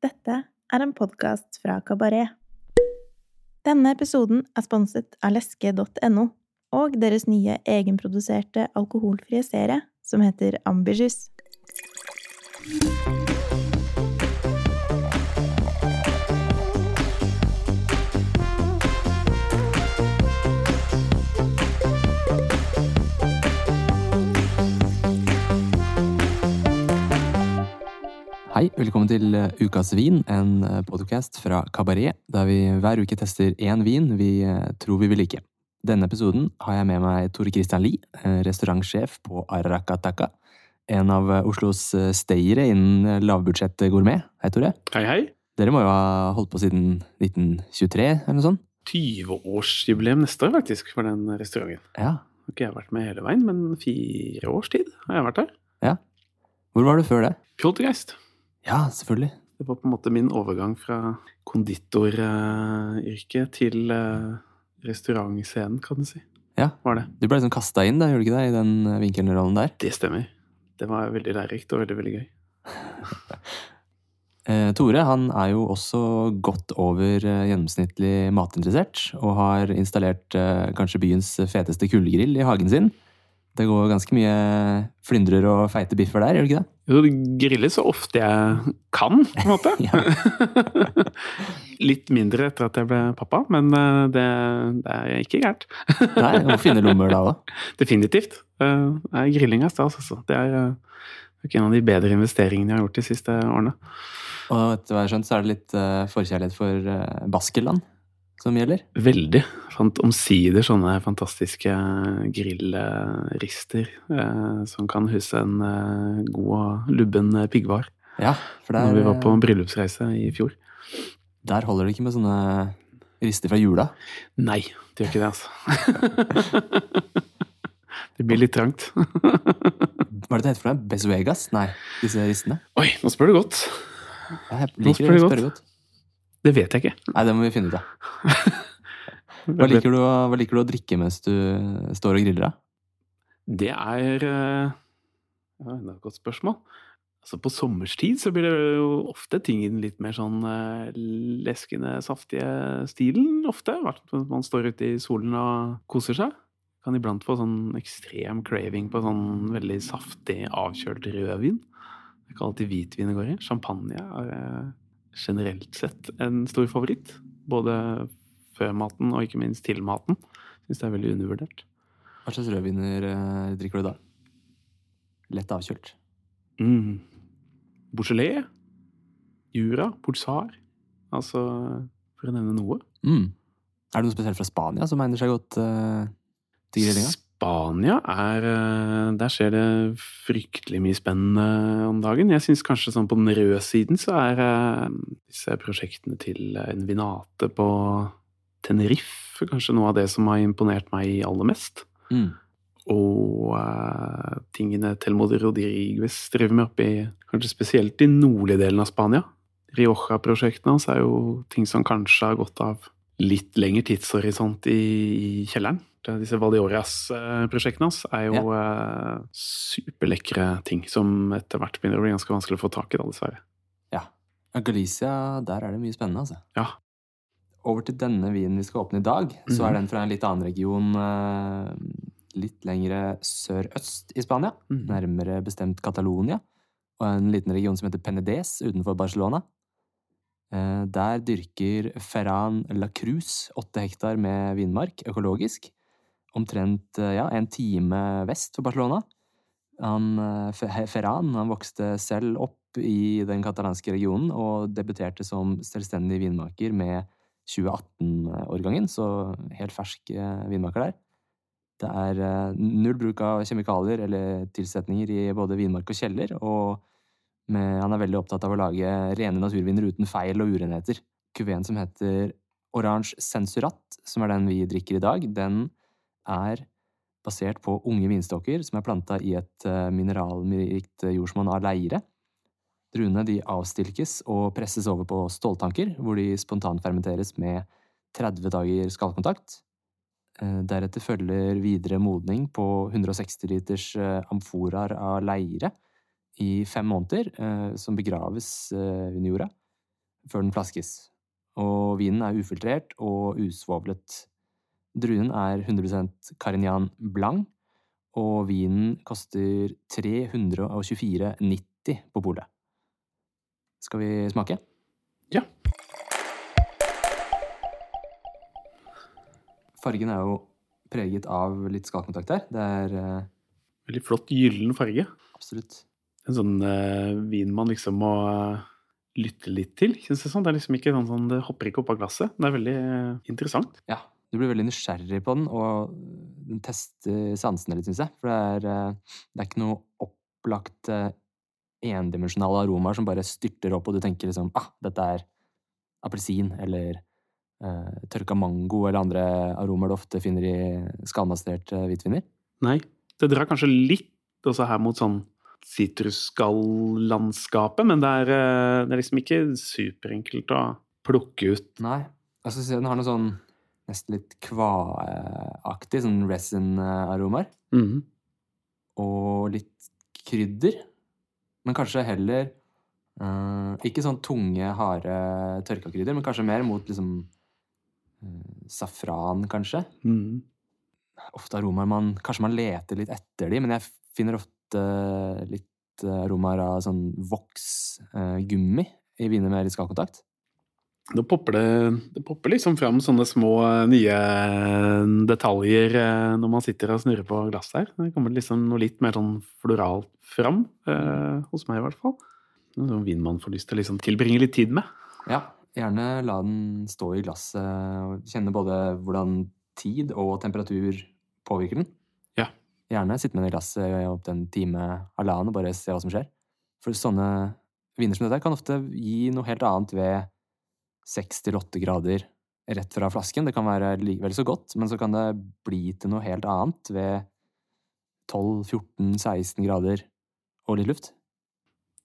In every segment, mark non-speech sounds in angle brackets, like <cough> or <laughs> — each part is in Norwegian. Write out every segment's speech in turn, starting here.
Dette er en podkast fra Kabaret. Denne episoden er sponset av leske.no og deres nye egenproduserte alkoholfrie serie som heter Ambitious. Hei, velkommen til eh, Ukas vin, en podkast fra Kabaret, der vi hver uke tester én vin vi eh, tror vi vil like. Denne episoden har jeg med meg Tore Christian Lie, eh, restaurantsjef på Arakataka. En av Oslos stayere innen lavbudsjett gourmet. Hei, Tore. Hei, hei. Dere må jo ha holdt på siden 1923, eller noe sånt? 20-årsjubileum neste år, faktisk, for den restauranten. Ja. Har ikke jeg vært med hele veien, men fire års tid har jeg vært der. ja. Hvor var du før det? Poltergeist. Ja, selvfølgelig. Det var på en måte min overgang fra konditoryrket til eh, restaurantscenen, kan du si. Ja. Var det. Du ble liksom kasta inn, da, gjorde du ikke det, i den eh, vinkelrollen der? Det stemmer. Det var veldig lærerikt og veldig, veldig gøy. <laughs> Eh, Tore han er jo også godt over gjennomsnittlig matinteressert, og har installert kanskje byens feteste kullgrill i hagen sin. Det går ganske mye flyndrer og feite biffer der, gjør det ikke det? Jo, det grilles så ofte jeg kan, på en måte. <laughs> <laughs> Litt mindre etter at jeg ble pappa, men eh, det, det er ikke gærent. Nei, må finne lommer da òg. <laughs> Definitivt. Uh, grilling er stas, altså. Det er ikke en av de bedre investeringene jeg har gjort de siste årene. Og etter hva jeg har skjønt, så er det litt forkjærlighet for Baskeland som gjelder. Veldig. Fant omsider sånne fantastiske grillrister eh, som kan huse en eh, god og lubben piggvar. Ja, for der, Når vi var på bryllupsreise i fjor. der holder det ikke med sånne rister fra jula. Nei, det gjør ikke det, altså. <laughs> det blir litt trangt. <laughs> Hva er det det heter for noe? Besuegas? Nei, disse ristene? Oi, nå spør du godt. Jeg Nå liker spør å du spørre godt. Det vet jeg ikke. Nei, det må vi finne ut av. <laughs> Hva liker, du, hva liker du å drikke mens du står og griller, da? Det er eh, ja, Det er et godt spørsmål. Altså På sommerstid så blir det jo ofte ting i den litt mer sånn eh, leskende, saftige stilen. Ofte. Man står ute i solen og koser seg. Kan iblant få sånn ekstrem craving på sånn veldig saftig, avkjølt rødvin. Det er ikke alltid hvitvin det går i. Champagne er eh, generelt sett en stor favoritt. Både før maten og ikke minst til maten. Syns det er veldig undervurdert. Hva slags rødviner eh, drikker du da? Lett avkjølt. Mm. Beaujolais, Jura, Pulsar. Altså, for å nevne noe. Mm. Er det noe spesielt fra Spania som egner seg godt uh, til grillinga? Spania er eh, Der skjer det fryktelig mye spennende om dagen. Jeg syns kanskje sånn på den røde siden så er eh, disse prosjektene til en Vinate på Tenerife kanskje noe av det som har imponert meg aller mest. Mm. Og uh, tingene Telmod Rodriguez driver med oppe i Kanskje spesielt i nordlige delen av Spania. Rioja-prosjektene hans er jo ting som kanskje har gått av litt lengre tidshorisont i, i kjelleren. Det- Disse Valioras-prosjektene hans er jo eh, superlekre ting som etter hvert begynner å bli ganske vanskelig å få tak i, da, dessverre. Ja. Ja, Galicia, der er det mye spennende, altså. Ja. Over til denne vinen vi skal åpne i dag, så er Mhm. den fra en litt annen region. eh, Litt lengre sørøst i Spania. Mhm. Nærmere bestemt Catalonia. Og en liten region som heter Penedes utenfor Barcelona. Eh, Der dyrker Ferran La Cruz åtte hektar med vinmark økologisk. Omtrent eh, ja, en time vest for Barcelona. Han, eh, Ferran han vokste selv opp i den katalanske regionen og debuterte som selvstendig vinmaker med 2018-årgangen, så helt fersk eh, vinmaker der. Det er null bruk av kjemikalier eller tilsetninger i både vinmark og kjeller, og med, han er veldig opptatt av å lage rene naturviner uten feil og urenheter. Kuveen som heter Orange Sensurat, som er den vi drikker i dag, den er basert på unge vinstokker som er planta i et eh, mineralrikt jordsmonn av leire. Druene de avstilkes og presses over på ståltanker, hvor de spontanfermenteres med 30 dager skallkontakt. Eh, Deretter følger videre modning på 160 liters eh, amforaer av leire i fem måneder, som begraves under jorda. før den flaskes. Og vinen er ufiltrert og usvovlet. Druen er 100% Carignan Blanc, og vinen koster 324,90 på polet. Skal vi smake? Ja. Fargen er jo preget av litt skallkontakt her. Det er uh... Veldig flott gyllen farge. absolutt En sånn uh, vin man liksom må uh, lytte litt til, kjennes det som. sånn. Det er liksom ikke sånn, sånn det hopper ikke opp av glasset. Det er veldig interessant. Ja, du blir veldig nysgjerrig på den, og den tester sansene litt, syns jeg. For det er, eh, det er ikke noe opplagt eh, endimensjonale aromaer som bare styrter opp, og du tenker liksom ah, dette er appelsin, eller eh, tørka mango, eller andre aromaer du ofte finner i skallmastererte hvitviner. Nei, det drar kanskje litt også her mot sånn sitrusskall-landskapet, men det er, det er liksom ikke superenkelt å plukke ut. Nei. Jeg skal den har noe sånn nesten litt kvaaktig, sånn resin-aromaer. Mhm. og litt krydder. Men kanskje heller uh, Ikke sånn tunge, harde tørka krydder, men kanskje mer mot liksom uh, safran, kanskje. Mm. Ofte aromaer man Kanskje man leter litt etter de, men jeg finner ofte litt eh, aromaer av sånn voksgummi i viner med litt skallkontakt. Da popper det, det popper liksom fram sånne små nye detaljer eh, når man sitter og snurrer på glasset her. Det kommer liksom noe litt mer sånn floralt fram, eh, hos meg i hvert fall. Noe sånn vin man får lyst til å liksom tilbringe litt tid med. Ja, gjerne la den stå i glasset og kjenne både hvordan tid og temperatur påvirker den. Ja. Gjerne sitte med den i glasset i opptil en time, halvannen, og bare se hva som skjer. For sånne viner som dette kan ofte gi noe helt annet ved seks til åtte grader rett fra flasken. Det kan være likevel så godt, men så kan det bli til noe helt annet ved 12-14-16 grader og litt luft.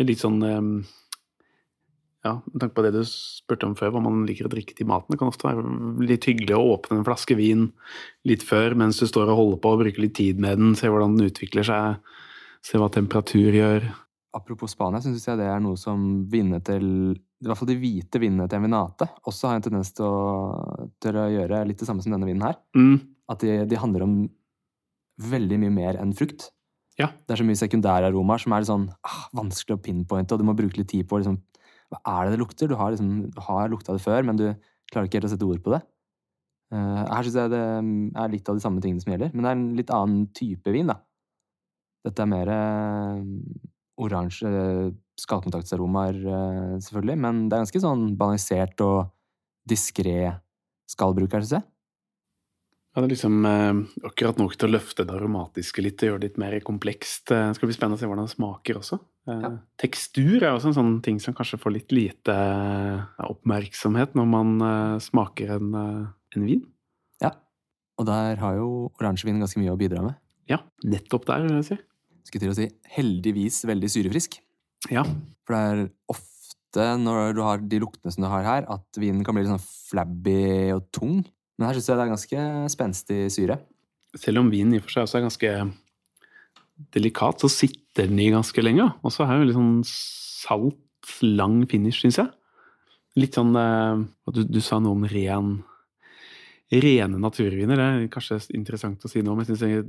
Litt sånn eh, Ja, med tanke på det du spurte om før, hva man liker å drikke til maten. Det kan ofte være litt hyggelig å åpne en flaske vin litt før mens du står og holder på og bruker litt tid med den, se hvordan den utvikler seg, se hva temperatur gjør. Apropos Spania, syns jeg det er noe som vinner til I hvert fall de hvite vinene til en vinate også har en tendens til å, til å gjøre litt det samme som denne vinen her. Mm, At de, de handler om veldig mye mer enn frukt. Ja. Det er så mye sekundæraromaer som er sånn ah, vanskelig å pinpointe, og du må bruke litt tid på liksom, Hva er det det lukter? Du har, liksom, har lukta det før, men du klarer ikke helt å sette ord på det. Uh, her syns jeg det er litt av de samme tingene som gjelder, men det er en litt annen type vin, da. Dette er mer uh, oransje skallkontaktaromaer, eh, selvfølgelig, men det er ganske sånn balansert og diskré skallbruk syns jeg. Ja, det er liksom eh, akkurat nok til å løfte det aromatiske litt og gjøre det litt mer komplekst. Eh, det skal bli spennende å se hvordan det smaker også. Eh, Ja. Tekstur er også en sånn ting som kanskje får litt lite eh, oppmerksomhet når man eh, smaker en, en vin. Ja. Og der har jo oransjevin ganske mye å bidra med. Ja, nettopp der, vil jeg si. Skulle til å si heldigvis veldig syrefrisk. Ja, For det er ofte når du har de luktene som du har her, at vinen kan bli litt sånn flabby og tung. Men her syns jeg det er ganske spenstig syre. selv om vinen i og for seg også er ganske delikat, så sitter den i ganske lenge. Og så er det litt sånn salt, lang finish, syns jeg. Litt sånn eh, du, du sa noe om ren Rene naturviner. Det er kanskje interessant å si noe om. Jeg synes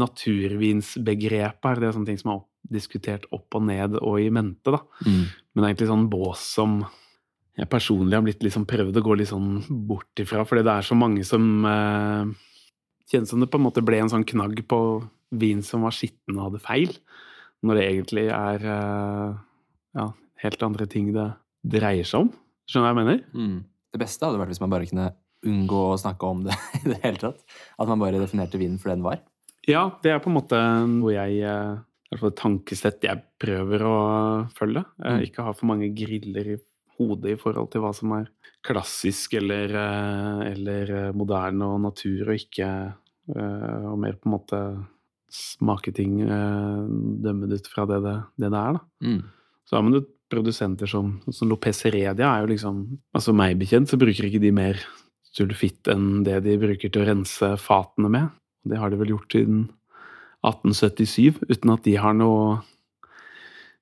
Naturvinsbegrepet er det er sånne ting som er opp, diskutert opp og ned og i mente. da. Men det er egentlig sånn bås som jeg personlig har blitt liksom prøvd å gå litt sånn bort ifra, fordi det er så mange som eh, Kjennes som det på en måte ble en sånn knagg på vin som var skitten og hadde feil, når det egentlig er eh, ja, helt andre ting det dreier seg om. Skjønner du hva jeg mener? Mm. Det beste hadde vært hvis man bare kunne unngå å snakke om det <laughs> i det hele tatt. At man bare definerte vinen for det den var. Ja, det er på en måte hvor jeg eh, hvert fall et tankesett jeg prøver å følge. Eh, Mm. Ikke ha for mange griller i hodet i forhold til hva som er klassisk eller, eh, eller eh, moderne og natur, og ikke Og mer på en måte smake ting, dømmet dømme det ut fra det det, det, det er, da. Mm. Så har man jo produsenter som, som Lopez Heredia er jo liksom Altså meg bekjent så bruker ikke de mer sulfitt enn det de bruker til å rense fatene med. Det har de vel gjort siden 1877, uten at de har noe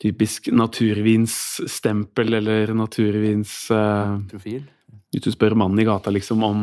typisk naturvinsstempel eller naturvins uh, Profil. Hvis du spør mannen i gata liksom om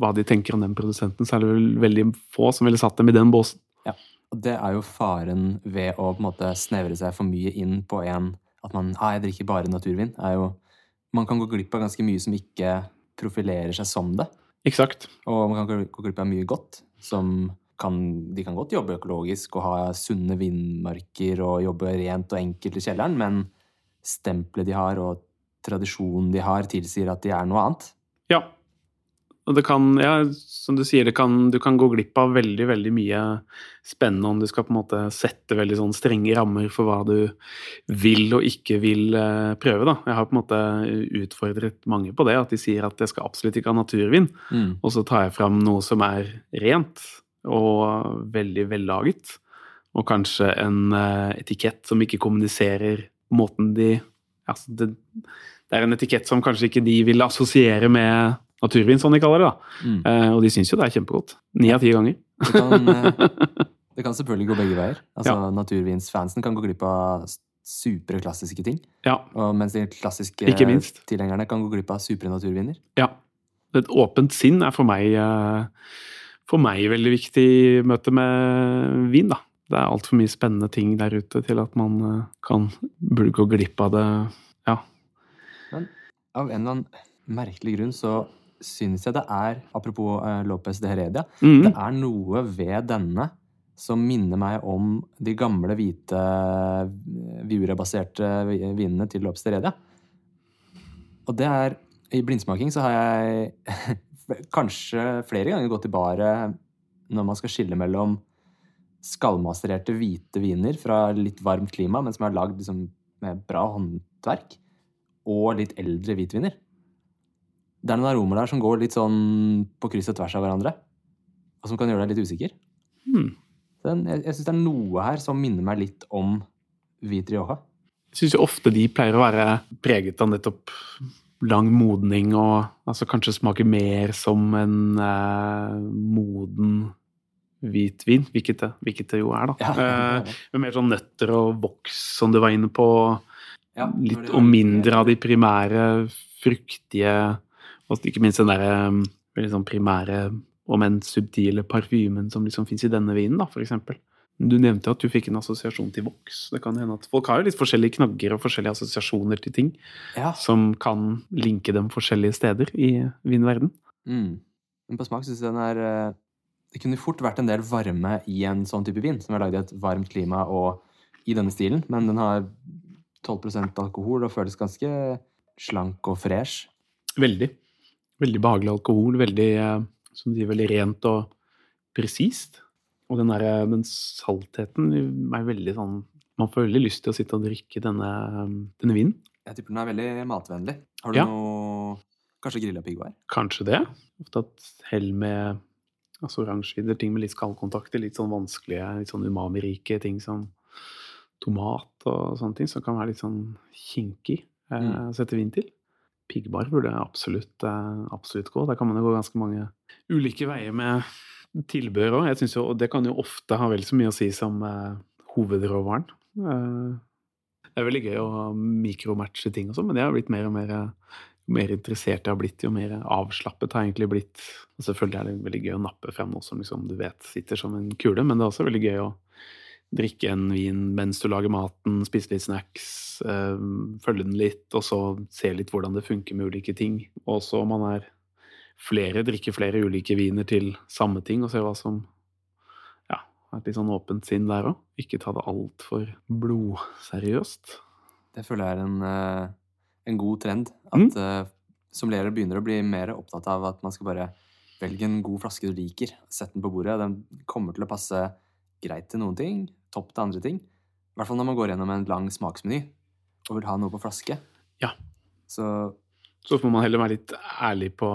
hva de tenker om den produsenten, så er det vel veldig få som ville satt dem i den båsen. Ja, Og det er jo faren ved å på en måte snevre seg for mye inn på en At man ah, jeg drikker bare naturvin. er jo Man kan gå glipp av ganske mye som ikke profilerer seg som det. Eksakt. Og man kan gå- gå glipp av mye godt. Som kan, de kan godt jobbe økologisk og ha sunne vindmarker og jobbe rent og enkelt i kjelleren, men stempelet de har og tradisjonen de har, tilsier at de er noe annet. Ja. Og det kan, ja, som du sier, kan, du kan gå glipp av veldig, veldig mye spennende om du skal på en måte sette veldig sånn strenge rammer for hva du vil og ikke vil eh, prøve, da. Jeg har på en måte utfordret mange på det, at de sier at jeg skal absolutt ikke ha naturvin. Mm. Og så tar jeg fram noe som er rent og veldig vellaget. Og kanskje en eh, etikett som ikke kommuniserer måten de altså det, det er en etikett som kanskje ikke de vil assosiere med naturvin, som de kaller det. da. Mm. Eh, og de syns jo det er kjempegodt. Ni av ti ganger. Det kan, eh, <laughs> det kan selvfølgelig gå begge veier. Altså, Ja. Naturvinsfansen kan gå glipp av supre klassiske ting. Ja. Og mens de klassiske tilhengerne kan gå glipp av supre naturviner. ja. Et åpent sinn er for meg eh, for meg veldig viktig møte med vin, da. Det er altfor mye spennende ting der ute til at man eh, kan burde gå glipp av det. Ja. Av en eller annen merkelig grunn så syns jeg det er, apropos eh, Lopez de Heredia, mm. det er noe ved denne som minner meg om de gamle hvite viurebaserte vinene til Lopez de Heredia. Og det er I blindsmaking så har jeg <laughs> kanskje flere ganger gått i baret når man skal skille mellom skallmastererte hvite viner fra litt varmt klima, men som er lagd liksom med bra håndverk, og litt eldre hvitviner. Det er noen aromer der som går litt sånn på kryss og tvers av hverandre, og som kan gjøre deg litt usikker. Hmm. Den, jeg jeg syns det er noe her som minner meg litt om hvit rioja. Jeg syns ofte de pleier å være preget av nettopp lang modning og altså kanskje smaker mer som en eh, moden hvitvin, hvilket det, hvilket det jo er, da. Eh, med mer sånn nøtter og voks, som du var inne på. Ja, Litt og mindre av de primære, fruktige Og ikke minst den derre sånn primære, om enn subtile parfymen som liksom fins i denne vinen, da, for eksempel. Du nevnte at du fikk en assosiasjon til voks. Det kan hende at Folk har jo litt forskjellige knagger og forskjellige assosiasjoner til ting Ja. som kan linke dem forskjellige steder i vinverden. Mm. Men på smak syns jeg den er eh, Det kunne fort vært en del varme i en sånn type vin, som er lagd i et varmt klima og i denne stilen, men den har 12% alkohol og føles ganske slank og fresh. Veldig. Veldig behagelig alkohol. Veldig, eh, som de, veldig rent og presist. Og den, der, den saltheten er veldig sånn Man får veldig lyst til å sitte og drikke denne, denne vinen. Jeg tipper den er veldig matvennlig. Har du Ja. noe Kanskje grilla piggvar? Kanskje det. Ofte at hell med altså oransjevin, ting med litt skallkontakter, litt sånn vanskelige, litt sånn umami-rike ting som tomat og sånne ting, som kan være litt sånn kinkig eh, Mm. å sette vin til. Piggbar burde absolutt, eh, absolutt gå. Der kan man jo gå ganske mange ulike veier med tilbør òg. Jeg synes jo, og det kan jo ofte ha vel så mye å si som eh, hovedråvaren. Eh, det er veldig gøy å mikromatche ting og sånn, men jeg har blitt mer og mer eh, jo mer interessert jeg har blitt, jo mer avslappet har jeg egentlig blitt. Og selvfølgelig er det veldig gøy å nappe frem noe som liksom, du vet sitter som en kule, men det er også veldig gøy å drikke en vin mens du lager maten, spise litt snacks, øh, følge den litt, og så se litt hvordan det funker med ulike ting. Og så om man er flere, drikke flere ulike viner til samme ting, og se hva som ja, ha et litt sånn åpent sinn der òg. Ikke ta det altfor blodseriøst. Det føler jeg er en, eh, en god trend. At som sommelierer begynner å bli mer opptatt av at man skal bare velge en god flaske du liker. Sett den på bordet. Den kommer til å passe greit til noen ting, topp til andre ting. I hvert fall når man går gjennom en lang smaksmeny og vil ha noe på flaske. Ja. Så Så får man heller være litt ærlig på,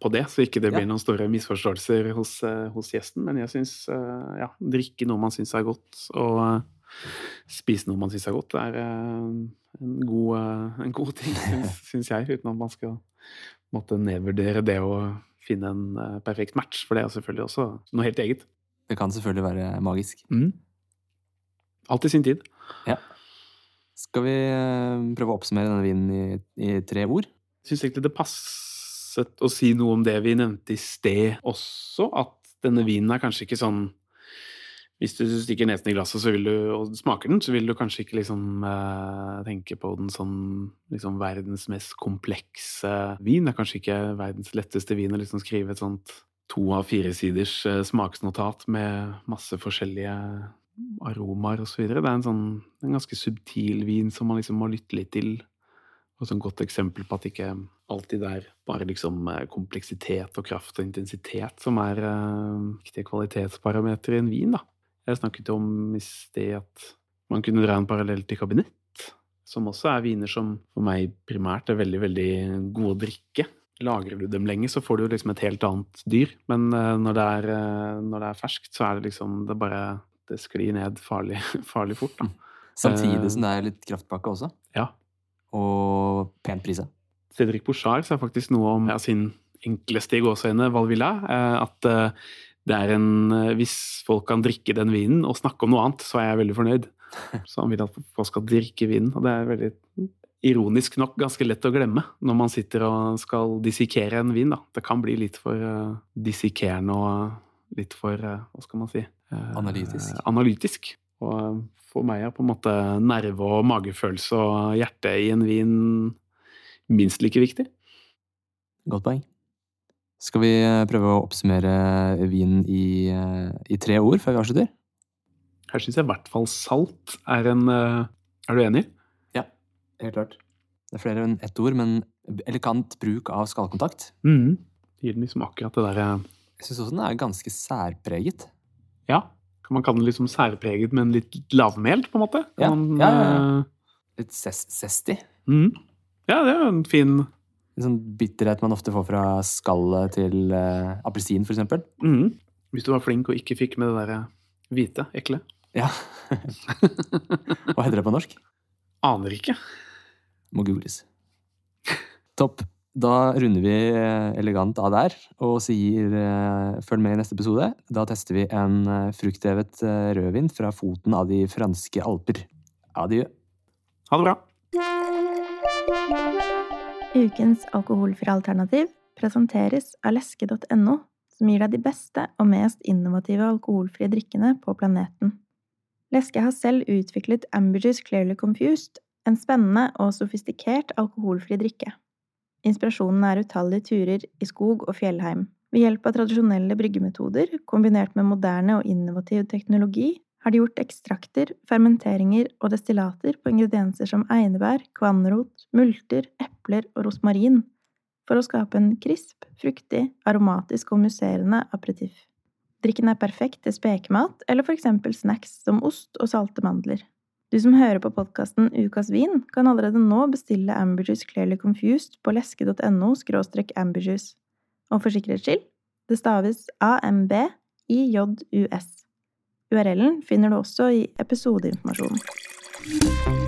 på det, så ikke det Ja. blir noen store misforståelser hos, eh, hos gjesten. Men jeg syns ja, drikke noe man syns er godt, og eh, spise noe man syns er godt, er eh, en god, eh, en god ting, <laughs> syns jeg. Uten at man skal måtte nedvurdere det å finne en eh, perfekt match, for det er selvfølgelig også noe helt eget. det kan selvfølgelig være magisk. Mm. Alt i sin tid. Skal vi eh, prøve å oppsummere denne vinen i, i tre ord? Syns egentlig det passet å si noe om det vi nevnte i sted også, at denne vinen er kanskje ikke sånn Hvis du stikker nesen i glasset du, og smaker den, så vil du kanskje ikke liksom eh, tenke på den som liksom verdens mest komplekse vin. Det er kanskje ikke verdens letteste vin å liksom skrive et sånt to av fire siders eh, smaksnotat med masse forskjellige aromaer osv. Det er en sånn en ganske subtil vin som man liksom må lytte litt til. Et godt eksempel på at det ikke alltid er bare liksom eh, kompleksitet og kraft og intensitet som er uh, viktige kvalitetsparametere i en vin, da. Jeg snakket om i sted at man kunne dra en parallell til kabinett, som også er viner som for meg primært er veldig, veldig gode å drikke. Lagrer du dem lenge, så får du jo liksom et helt annet dyr. Men uh, når, det er, når, det er, ferskt, så er det liksom Det bare Det sklir ned farlig, <laughs> farlig fort, da. Samtidig som det er litt kraftpakke også? Ja. Og pent prisa? Cedric Bouchard sa faktisk noe om ja, sin enkleste i gåseøyne, Valvilla. At det er en Hvis folk kan drikke den vinen og snakke om noe annet, så er jeg veldig fornøyd. <laughs> Så han vil at folk skal drikke vinen, og det er veldig ironisk nok ganske lett å glemme når man sitter og skal dissekere en vin. Da. Det kan bli litt for uh, dissekerende og litt for uh, Hva skal man si? Uh, analytisk. analytisk. Og for meg er på en måte nerve og magefølelse og hjerte i en vin minst like viktig. Godt poeng. Skal vi prøve å oppsummere vinen i, i tre ord før vi avslutter? Her syns jeg i hvert fall salt er en Er du enig? Ja, helt klart. Det er flere enn ett ord, men elegant bruk av skallkontakt. Mm. Det gir den liksom akkurat det derre Jeg syns også den er ganske særpreget. Ja. Kan man kalle den liksom særpreget, men litt lavmælt, på en måte? Ja, man, ja, ja, ja. Litt zesty. Mm. Ja, det er jo en fin En sånn bitterhet man ofte får fra skallet til uh, appelsin, for eksempel. mm. Hvis du var flink og ikke fikk med det der hvite, ekle. Ja. <laughs> Hva heter det på norsk? Aner ikke. Må googles. Topp. Da runder vi elegant av der og sier uh, følg med i neste episode. Da tester vi en fruktdevet fruktdrevet uh, rødvin fra foten av de franske alper. Adjø. Ha det bra. Ukens alkoholfrie alternativ presenteres av leske.no, som gir deg de beste og mest innovative alkoholfrie drikkene på planeten. Leske har selv utviklet Ambergers Clearly Confused, en spennende og sofistikert alkoholfri drikke. Inspirasjonen er utallige turer i skog og fjellheim. Ved hjelp av tradisjonelle bryggemetoder, kombinert med moderne og innovativ teknologi, har de gjort ekstrakter, fermenteringer og destillater på ingredienser som einebær, kvannrot, multer, epler og rosmarin, for å skape en krisp, fruktig, aromatisk og musserende aperitiff. Drikken er perfekt til spekemat eller for eksempel snacks som ost og salte mandler. Du som hører på podkasten Ukas vin, kan allerede nå bestille Amberjuice Clearly Confused på leske.no amberjuice. Og for sikkerhets skyld, det staves AMBIJUS. URL-en finner du også i episodeinformasjonen.